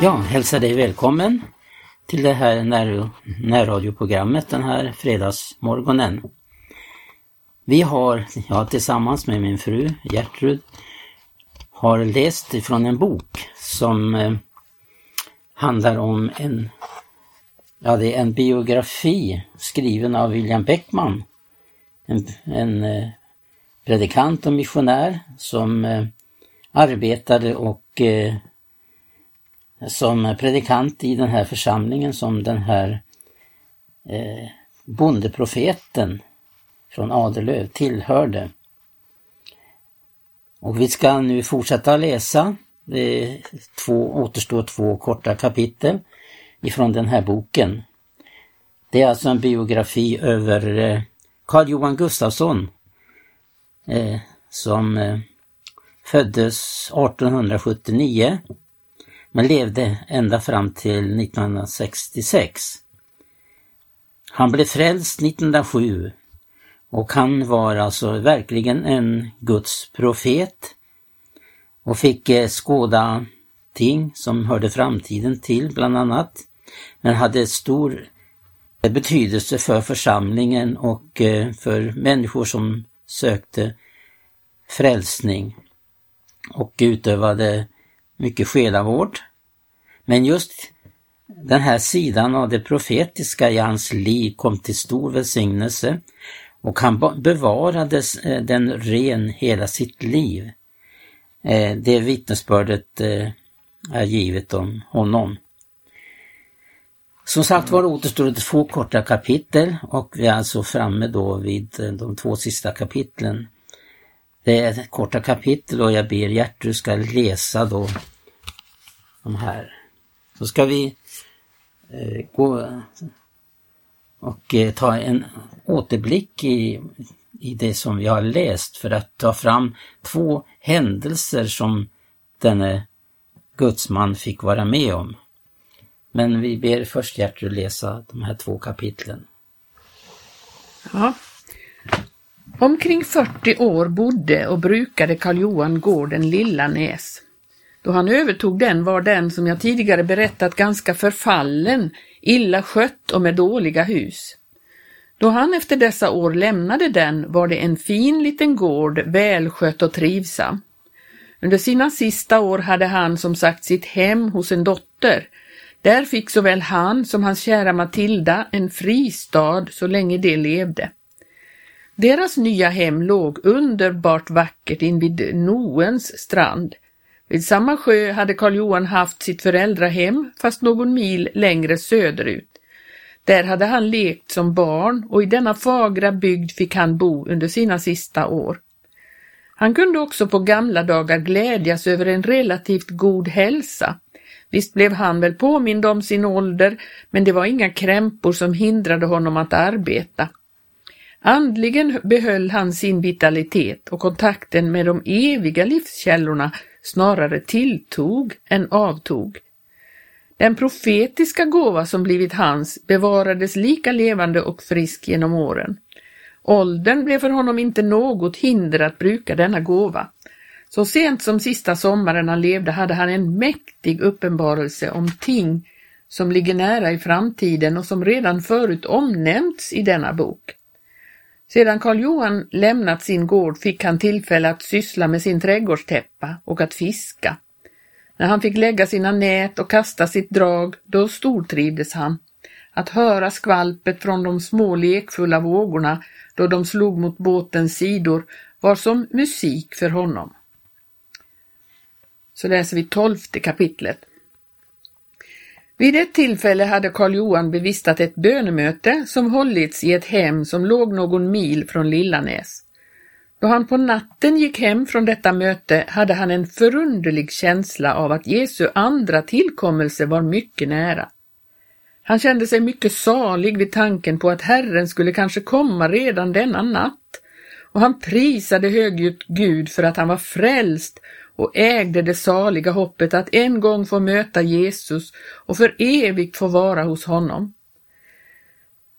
Ja, hälsar dig välkommen till det här när, närradioprogrammet den här fredagsmorgonen. Vi har, jag tillsammans med min fru Gertrud, har läst ifrån en bok som eh, handlar om en, ja det är en biografi skriven av William Beckman. En, en eh, predikant och missionär som eh, arbetade och eh, som predikant i den här församlingen som den här eh, bondeprofeten från Adelöv tillhörde. Och vi ska nu fortsätta läsa. Det två, återstår två korta kapitel ifrån den här boken. Det är alltså en biografi över eh, Carl Johan Gustafsson eh, som eh, föddes 1879 men levde ända fram till 1966. Han blev frälst 1907 och han var alltså verkligen en Guds profet och fick eh, skåda ting som hörde framtiden till bland annat. Men hade stor eh, betydelse för församlingen och eh, för människor som sökte frälsning och utövade mycket själavård. Men just den här sidan av det profetiska i hans liv kom till stor välsignelse och han bevarade eh, den ren hela sitt liv. Eh, det vittnesbördet eh, är givet om honom. Som sagt var återstår det två korta kapitel och vi är alltså framme då vid de två sista kapitlen. Det är korta kapitel och jag ber Gertrud ska läsa då de här. Så ska vi eh, gå och eh, ta en återblick i, i det som vi har läst för att ta fram två händelser som denne gudsman fick vara med om. Men vi ber först Gertrud läsa de här två kapitlen. Ja. Omkring 40 år bodde och brukade Karl Johan gården Lilla Näs. Då han övertog den var den, som jag tidigare berättat, ganska förfallen, illa skött och med dåliga hus. Då han efter dessa år lämnade den var det en fin liten gård, välskött och trivsam. Under sina sista år hade han som sagt sitt hem hos en dotter. Där fick såväl han som hans kära Matilda en fristad så länge de levde. Deras nya hem låg underbart vackert invid Noens strand. Vid samma sjö hade Karl Johan haft sitt föräldrahem fast någon mil längre söderut. Där hade han lekt som barn och i denna fagra bygd fick han bo under sina sista år. Han kunde också på gamla dagar glädjas över en relativt god hälsa. Visst blev han väl påmind om sin ålder, men det var inga krämpor som hindrade honom att arbeta. Andligen behöll han sin vitalitet och kontakten med de eviga livskällorna snarare tilltog än avtog. Den profetiska gåva som blivit hans bevarades lika levande och frisk genom åren. Åldern blev för honom inte något hinder att bruka denna gåva. Så sent som sista sommaren han levde hade han en mäktig uppenbarelse om ting som ligger nära i framtiden och som redan förut omnämnts i denna bok. Sedan Karl Johan lämnat sin gård fick han tillfälle att syssla med sin trädgårdstäppa och att fiska. När han fick lägga sina nät och kasta sitt drag, då stortrivdes han. Att höra skvalpet från de små lekfulla vågorna då de slog mot båtens sidor var som musik för honom. Så läser vi tolfte kapitlet. Vid ett tillfälle hade Karl Johan bevistat ett bönemöte som hållits i ett hem som låg någon mil från Lillanäs. Då han på natten gick hem från detta möte hade han en förunderlig känsla av att Jesu andra tillkommelse var mycket nära. Han kände sig mycket salig vid tanken på att Herren skulle kanske komma redan denna natt och han prisade högljutt Gud för att han var frälst och ägde det saliga hoppet att en gång få möta Jesus och för evigt få vara hos honom.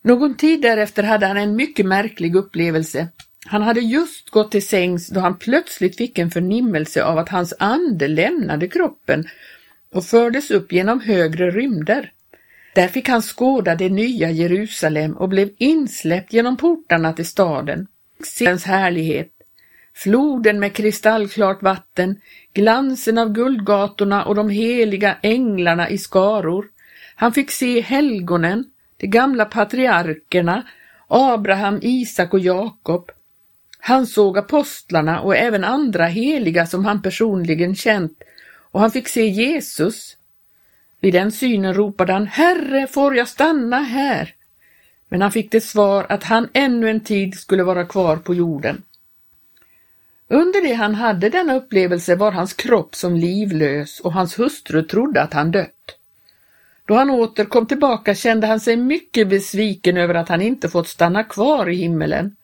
Någon tid därefter hade han en mycket märklig upplevelse. Han hade just gått till sängs då han plötsligt fick en förnimmelse av att hans ande lämnade kroppen och fördes upp genom högre rymder. Där fick han skåda det nya Jerusalem och blev insläppt genom portarna till staden. Sedens härlighet, floden med kristallklart vatten, glansen av guldgatorna och de heliga änglarna i skaror. Han fick se helgonen, de gamla patriarkerna, Abraham, Isak och Jakob. Han såg apostlarna och även andra heliga som han personligen känt och han fick se Jesus. Vid den synen ropade han Herre, får jag stanna här? Men han fick det svar att han ännu en tid skulle vara kvar på jorden. Under det han hade denna upplevelse var hans kropp som livlös och hans hustru trodde att han dött. Då han åter kom tillbaka kände han sig mycket besviken över att han inte fått stanna kvar i himmelen.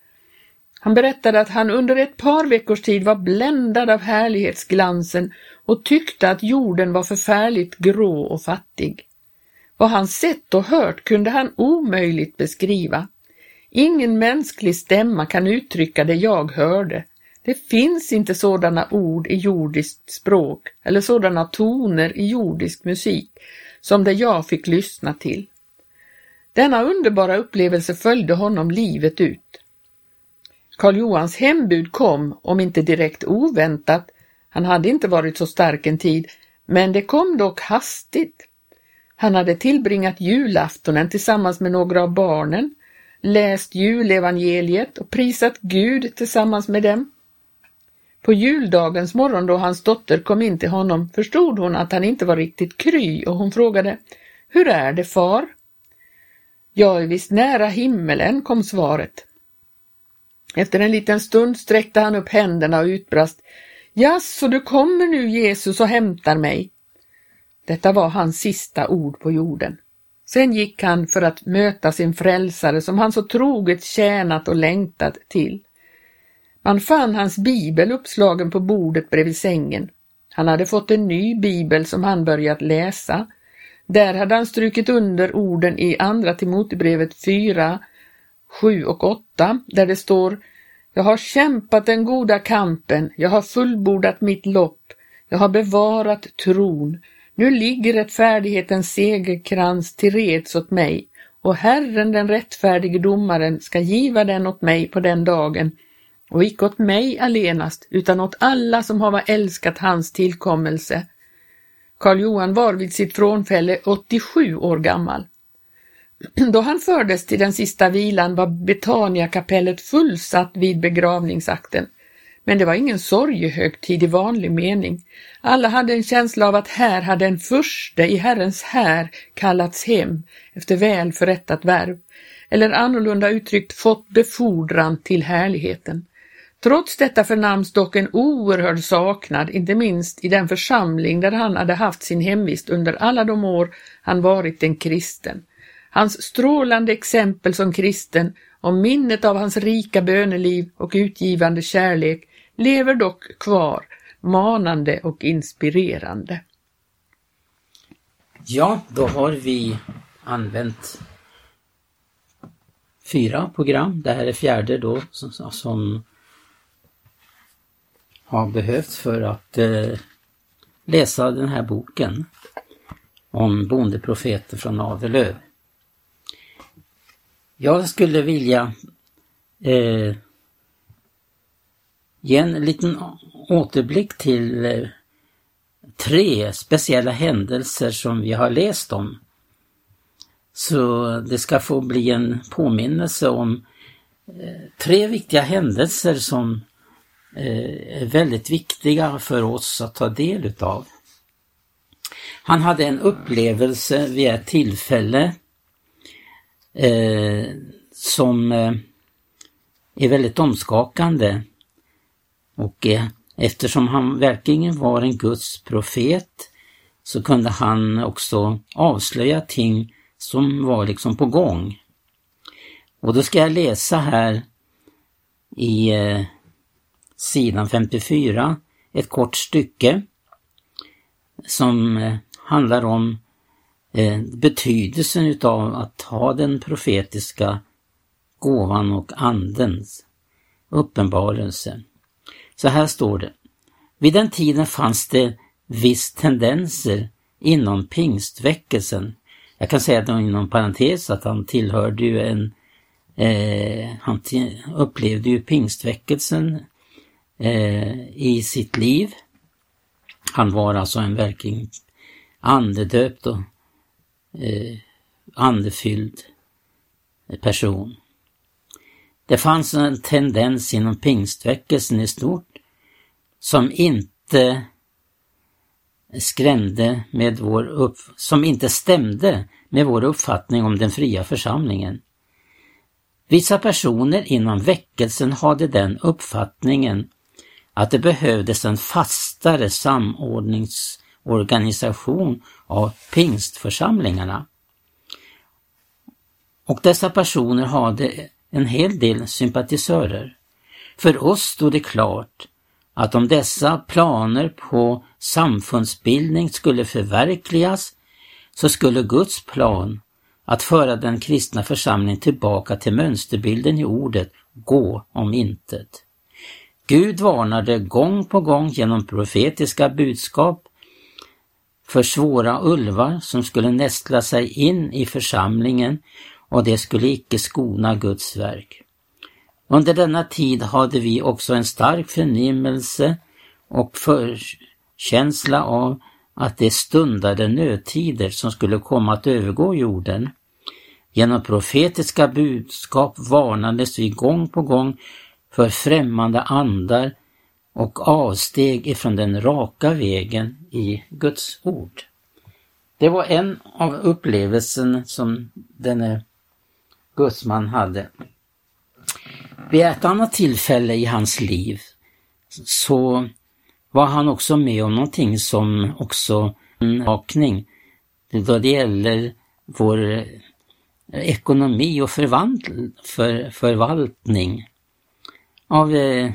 Han berättade att han under ett par veckors tid var bländad av härlighetsglansen och tyckte att jorden var förfärligt grå och fattig. Vad han sett och hört kunde han omöjligt beskriva. Ingen mänsklig stämma kan uttrycka det jag hörde. Det finns inte sådana ord i jordiskt språk eller sådana toner i jordisk musik som det jag fick lyssna till. Denna underbara upplevelse följde honom livet ut. Karl Johans hembud kom, om inte direkt oväntat, han hade inte varit så stark en tid, men det kom dock hastigt. Han hade tillbringat julaftonen tillsammans med några av barnen, läst julevangeliet och prisat Gud tillsammans med dem. På juldagens morgon då hans dotter kom in till honom förstod hon att han inte var riktigt kry och hon frågade Hur är det far? Jag är visst nära himmelen, kom svaret. Efter en liten stund sträckte han upp händerna och utbrast så du kommer nu Jesus och hämtar mig. Detta var hans sista ord på jorden. Sen gick han för att möta sin frälsare som han så troget tjänat och längtat till. Man fann hans bibel uppslagen på bordet bredvid sängen. Han hade fått en ny bibel som han börjat läsa. Där hade han strukit under orden i Andra Timotebrevet 4, 7 och 8 där det står Jag har kämpat den goda kampen, jag har fullbordat mitt lopp, jag har bevarat tron. Nu ligger rättfärdighetens segerkrans till reds åt mig och Herren den rättfärdige domaren ska giva den åt mig på den dagen och icke åt mig allenast, utan åt alla som hava älskat hans tillkommelse. Karl Johan var vid sitt frånfälle 87 år gammal. Då han fördes till den sista vilan var Betaniakapellet fullsatt vid begravningsakten. Men det var ingen sorgehögtid i vanlig mening. Alla hade en känsla av att här hade en furste i Herrens här kallats hem efter väl förrättat värv, eller annorlunda uttryckt fått befordran till härligheten. Trots detta förnams dock en oerhörd saknad, inte minst i den församling där han hade haft sin hemvist under alla de år han varit en kristen. Hans strålande exempel som kristen och minnet av hans rika böneliv och utgivande kärlek lever dock kvar, manande och inspirerande. Ja, då har vi använt fyra program. Det här är fjärde då som, som har behövts för att eh, läsa den här boken om bondeprofeten från Adelöv. Jag skulle vilja eh, ge en liten återblick till eh, tre speciella händelser som vi har läst om. Så det ska få bli en påminnelse om eh, tre viktiga händelser som Eh, är väldigt viktiga för oss att ta del utav. Han hade en upplevelse vid ett tillfälle eh, som eh, är väldigt omskakande. Och eh, eftersom han verkligen var en Guds profet så kunde han också avslöja ting som var liksom på gång. Och då ska jag läsa här i eh, sidan 54, ett kort stycke som eh, handlar om eh, betydelsen utav att ha den profetiska gåvan och andens uppenbarelse. Så här står det. Vid den tiden fanns det viss tendenser inom pingstväckelsen. Jag kan säga att inom parentes att han tillhörde ju en, eh, han upplevde ju pingstväckelsen Eh, i sitt liv. Han var alltså en verkligen andedöpt och eh, andefylld person. Det fanns en tendens inom pingstväckelsen i stort som inte skrämde med vår upp, som inte stämde med vår uppfattning om den fria församlingen. Vissa personer inom väckelsen hade den uppfattningen att det behövdes en fastare samordningsorganisation av pingstförsamlingarna. Och dessa personer hade en hel del sympatisörer. För oss stod det klart att om dessa planer på samfundsbildning skulle förverkligas så skulle Guds plan att föra den kristna församlingen tillbaka till mönsterbilden i ordet gå om intet. Gud varnade gång på gång genom profetiska budskap för svåra ulvar som skulle nästla sig in i församlingen och det skulle icke skona Guds verk. Under denna tid hade vi också en stark förnimmelse och förkänsla av att det stundade nödtider som skulle komma att övergå jorden. Genom profetiska budskap varnades vi gång på gång för främmande andar och avsteg ifrån den raka vägen i Guds ord. Det var en av upplevelsen som denne gudsman hade. Vid ett annat tillfälle i hans liv så var han också med om någonting som också en vakning då det gäller vår ekonomi och för, förvaltning av eh,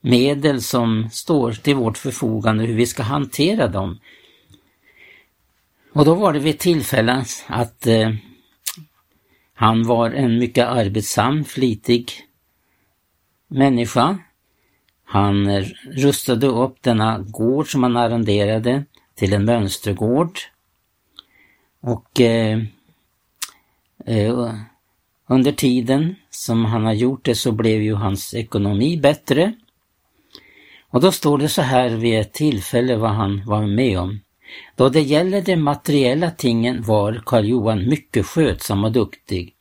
medel som står till vårt förfogande, hur vi ska hantera dem. Och då var det vid tillfälle att eh, han var en mycket arbetsam, flitig människa. Han eh, rustade upp denna gård som han arrenderade till en mönstergård. Och eh, eh, under tiden som han har gjort det så blev ju hans ekonomi bättre. Och då står det så här vid ett tillfälle vad han var med om. Då det gäller de materiella tingen var Karl Johan mycket skötsam och duktig.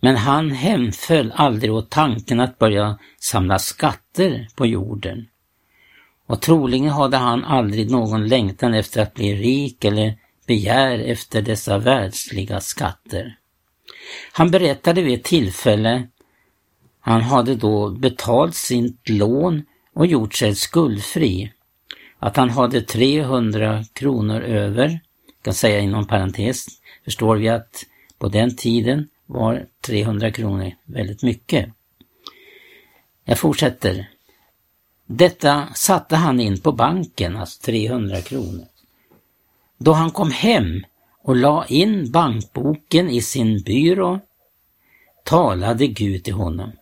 Men han hemföll aldrig åt tanken att börja samla skatter på jorden. Och troligen hade han aldrig någon längtan efter att bli rik eller begär efter dessa världsliga skatter. Han berättade vid ett tillfälle, han hade då betalt sitt lån och gjort sig skuldfri att han hade 300 kronor över, kan säga inom parentes, förstår vi att på den tiden var 300 kronor väldigt mycket. Jag fortsätter. Detta satte han in på banken, alltså 300 kronor. Då han kom hem och la in bankboken i sin byrå talade Gud till honom.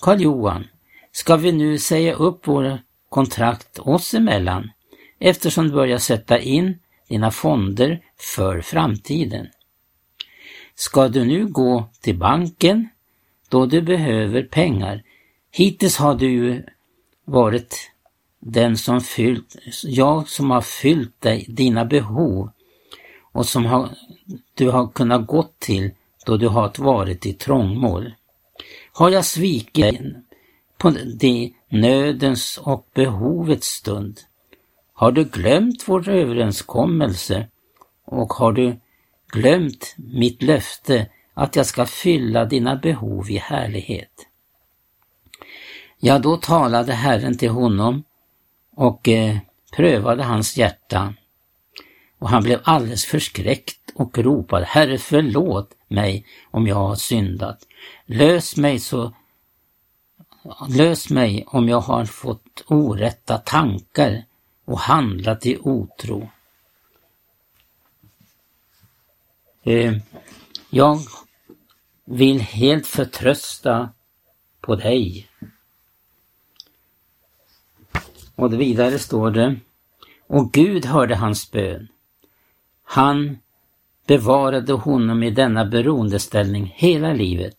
Karl Johan, ska vi nu säga upp våra kontrakt oss emellan eftersom du börjar sätta in dina fonder för framtiden. Ska du nu gå till banken då du behöver pengar? Hittills har du ju varit den som fyllt, jag som har fyllt dig, dina behov och som har, du har kunnat gå till då du har varit i trångmål. Har jag svikit på det nödens och behovets stund? Har du glömt vår överenskommelse och har du glömt mitt löfte att jag ska fylla dina behov i härlighet? Ja, då talade Herren till honom och eh, prövade hans hjärta. Och han blev alldeles förskräckt och ropade, Herre förlåt mig om jag har syndat. Lös mig så Lös mig om jag har fått orätta tankar och handlat i otro. Eh, jag vill helt förtrösta på dig. Och vidare står det, och Gud hörde hans bön. Han bevarade honom i denna beroendeställning hela livet.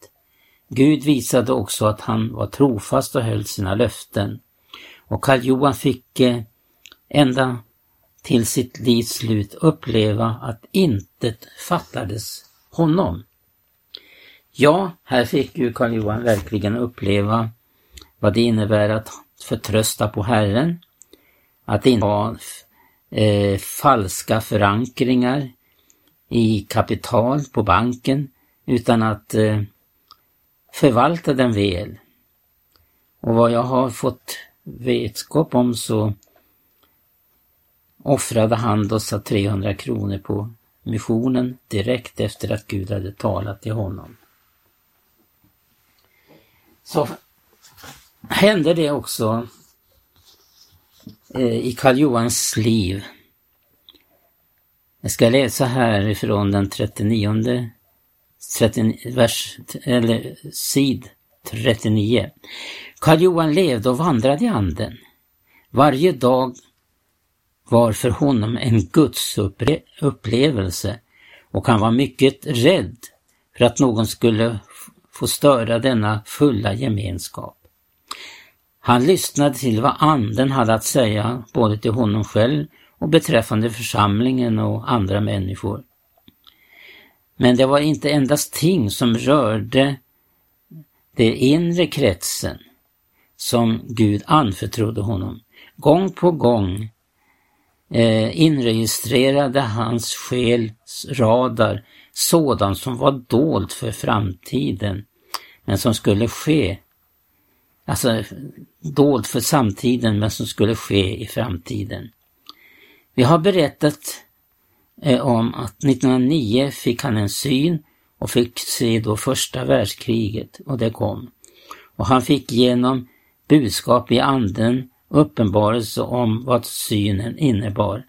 Gud visade också att han var trofast och höll sina löften. Och Karl Johan fick eh, ända till sitt livs slut uppleva att intet fattades honom. Ja, här fick ju Karl Johan verkligen uppleva vad det innebär att förtrösta på Herren, att inte ha eh, falska förankringar i kapital på banken, utan att eh, förvalta den väl. Och vad jag har fått vetskap om så offrade han då 300 kronor på missionen direkt efter att Gud hade talat till honom. Så hände det också Eh, i Karl Johans liv. Jag ska läsa här ifrån den 39 30, vers, eller sid 39. Karl Johan levde och vandrade i anden. Varje dag var för honom en Guds upplevelse och han var mycket rädd för att någon skulle få störa denna fulla gemenskap. Han lyssnade till vad anden hade att säga både till honom själv och beträffande församlingen och andra människor. Men det var inte endast ting som rörde den inre kretsen som Gud anförtrodde honom. Gång på gång eh, inregistrerade hans själs radar sådant som var dolt för framtiden, men som skulle ske. Alltså dolt för samtiden, men som skulle ske i framtiden. Vi har berättat eh, om att 1909 fick han en syn och fick se då första världskriget och det kom. Och han fick genom budskap i anden uppenbarelse om vad synen innebar.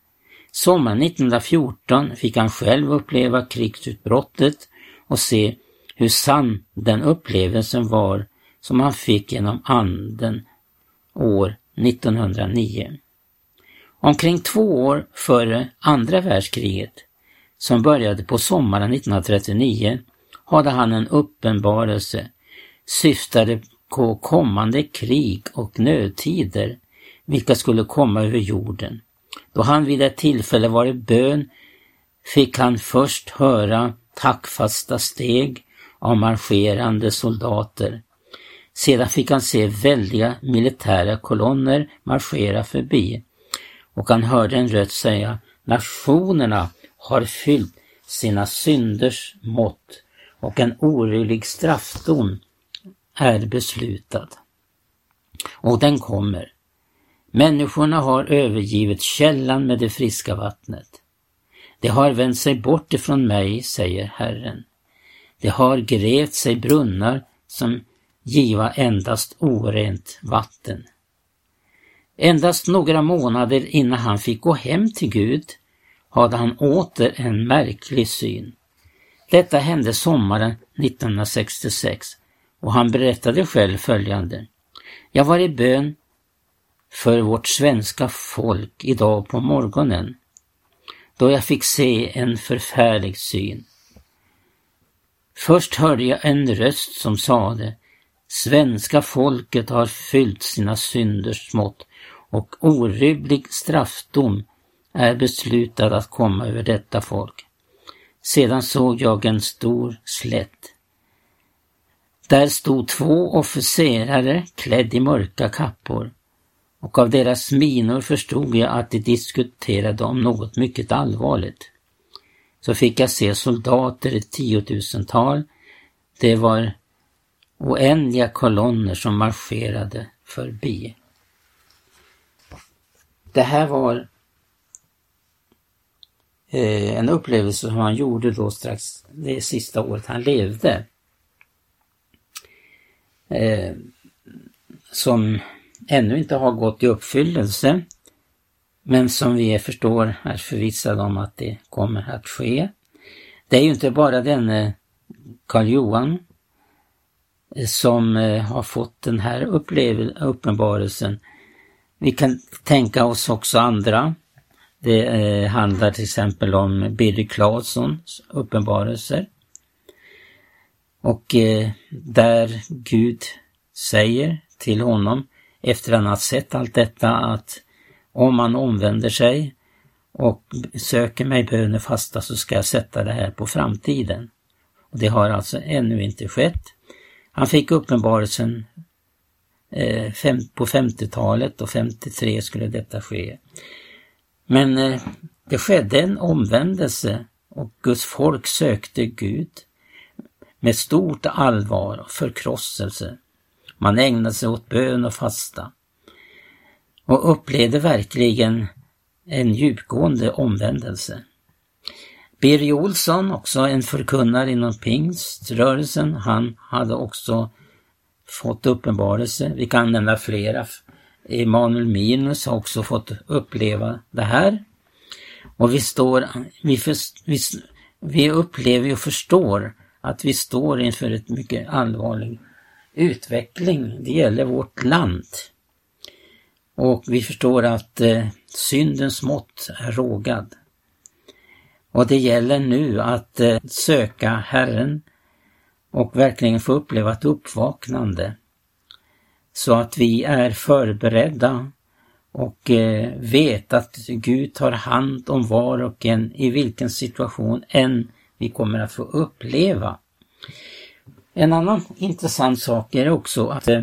Sommaren 1914 fick han själv uppleva krigsutbrottet och se hur sann den upplevelsen var som han fick genom anden år 1909. Omkring två år före andra världskriget, som började på sommaren 1939, hade han en uppenbarelse syftade på kommande krig och nödtider vilka skulle komma över jorden. Då han vid ett tillfälle var i bön fick han först höra tackfasta steg av marscherande soldater. Sedan fick han se väldiga militära kolonner marschera förbi och han hörde en röst säga Nationerna har fyllt sina synders mått och en orygglig straffdom är beslutad. Och den kommer. Människorna har övergivit källan med det friska vattnet. De har vänt sig bort ifrån mig, säger Herren. De har grävt sig brunnar som giva endast orent vatten. Endast några månader innan han fick gå hem till Gud hade han åter en märklig syn. Detta hände sommaren 1966 och han berättade själv följande. Jag var i bön för vårt svenska folk idag på morgonen, då jag fick se en förfärlig syn. Först hörde jag en röst som sade Svenska folket har fyllt sina synders mått och orubblig straffdom är beslutad att komma över detta folk. Sedan såg jag en stor slätt. Där stod två officerare klädda i mörka kappor och av deras minor förstod jag att de diskuterade om något mycket allvarligt. Så fick jag se soldater i tiotusental. Det var oändliga kolonner som marscherade förbi. Det här var eh, en upplevelse som han gjorde då strax det sista året han levde. Eh, som ännu inte har gått i uppfyllelse, men som vi förstår är förvissade om att det kommer att ske. Det är ju inte bara denne Karl Johan som eh, har fått den här uppenbarelsen. Vi kan tänka oss också andra Det eh, handlar till exempel om Billy Claessons uppenbarelser. Och eh, där Gud säger till honom efter att han har sett allt detta att om man omvänder sig och söker mig bönefasta så ska jag sätta det här på framtiden. Och Det har alltså ännu inte skett. Han fick uppenbarelsen eh, på 50-talet och 53 skulle detta ske. Men eh, det skedde en omvändelse och Guds folk sökte Gud med stort allvar och förkrosselse. Man ägnade sig åt bön och fasta och upplevde verkligen en djupgående omvändelse. Birger Olsson, också en förkunnare inom pingströrelsen, han hade också fått uppenbarelse. Vi kan nämna flera. Emanuel Minus har också fått uppleva det här. Och vi står, vi, för, vi, vi upplever och förstår att vi står inför ett mycket allvarlig utveckling. Det gäller vårt land. Och vi förstår att eh, syndens mått är rågad. Och det gäller nu att eh, söka Herren och verkligen få uppleva ett uppvaknande. Så att vi är förberedda och eh, vet att Gud tar hand om var och en i vilken situation än vi kommer att få uppleva. En annan intressant sak är också att eh,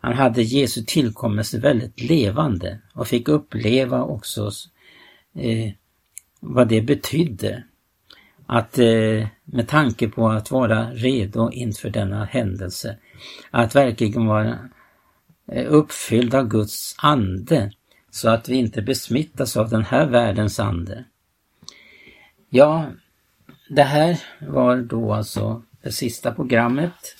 han hade Jesu tillkommelse väldigt levande och fick uppleva också vad det betydde. Att eh, med tanke på att vara redo inför denna händelse, att verkligen vara eh, uppfylld av Guds ande så att vi inte besmittas av den här världens ande. Ja, det här var då alltså det sista programmet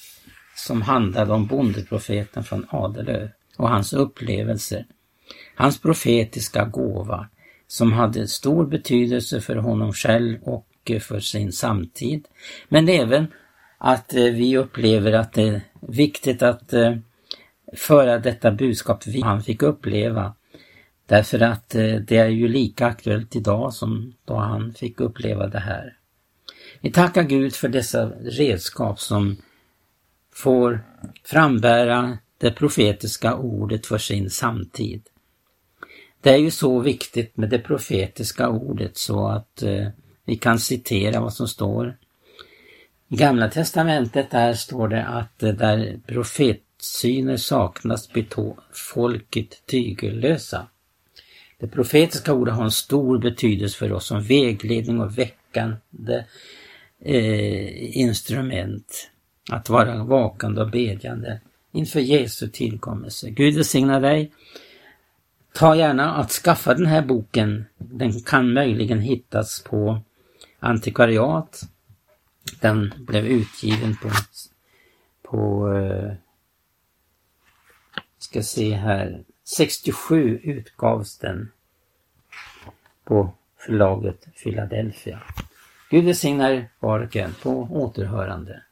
som handlade om bondeprofeten från Adelöv och hans upplevelser. Hans profetiska gåva som hade stor betydelse för honom själv och eh, för sin samtid. Men även att eh, vi upplever att det är viktigt att eh, föra detta budskap han fick uppleva. Därför att det är ju lika aktuellt idag som då han fick uppleva det här. Vi tackar Gud för dessa redskap som får frambära det profetiska ordet för sin samtid. Det är ju så viktigt med det profetiska ordet så att eh, vi kan citera vad som står. I Gamla Testamentet där står det att eh, där profetsyner saknas blir folket tygellösa. Det profetiska ordet har en stor betydelse för oss som vägledning och väckande eh, instrument. Att vara vakande och bedjande inför Jesu tillkommelse. Gud välsigna dig. Ta gärna att skaffa den här boken. Den kan möjligen hittas på antikvariat. Den blev utgiven på, på eh, ska se här, 67 utgavs den på förlaget Philadelphia. Gud välsignar var och en på återhörande.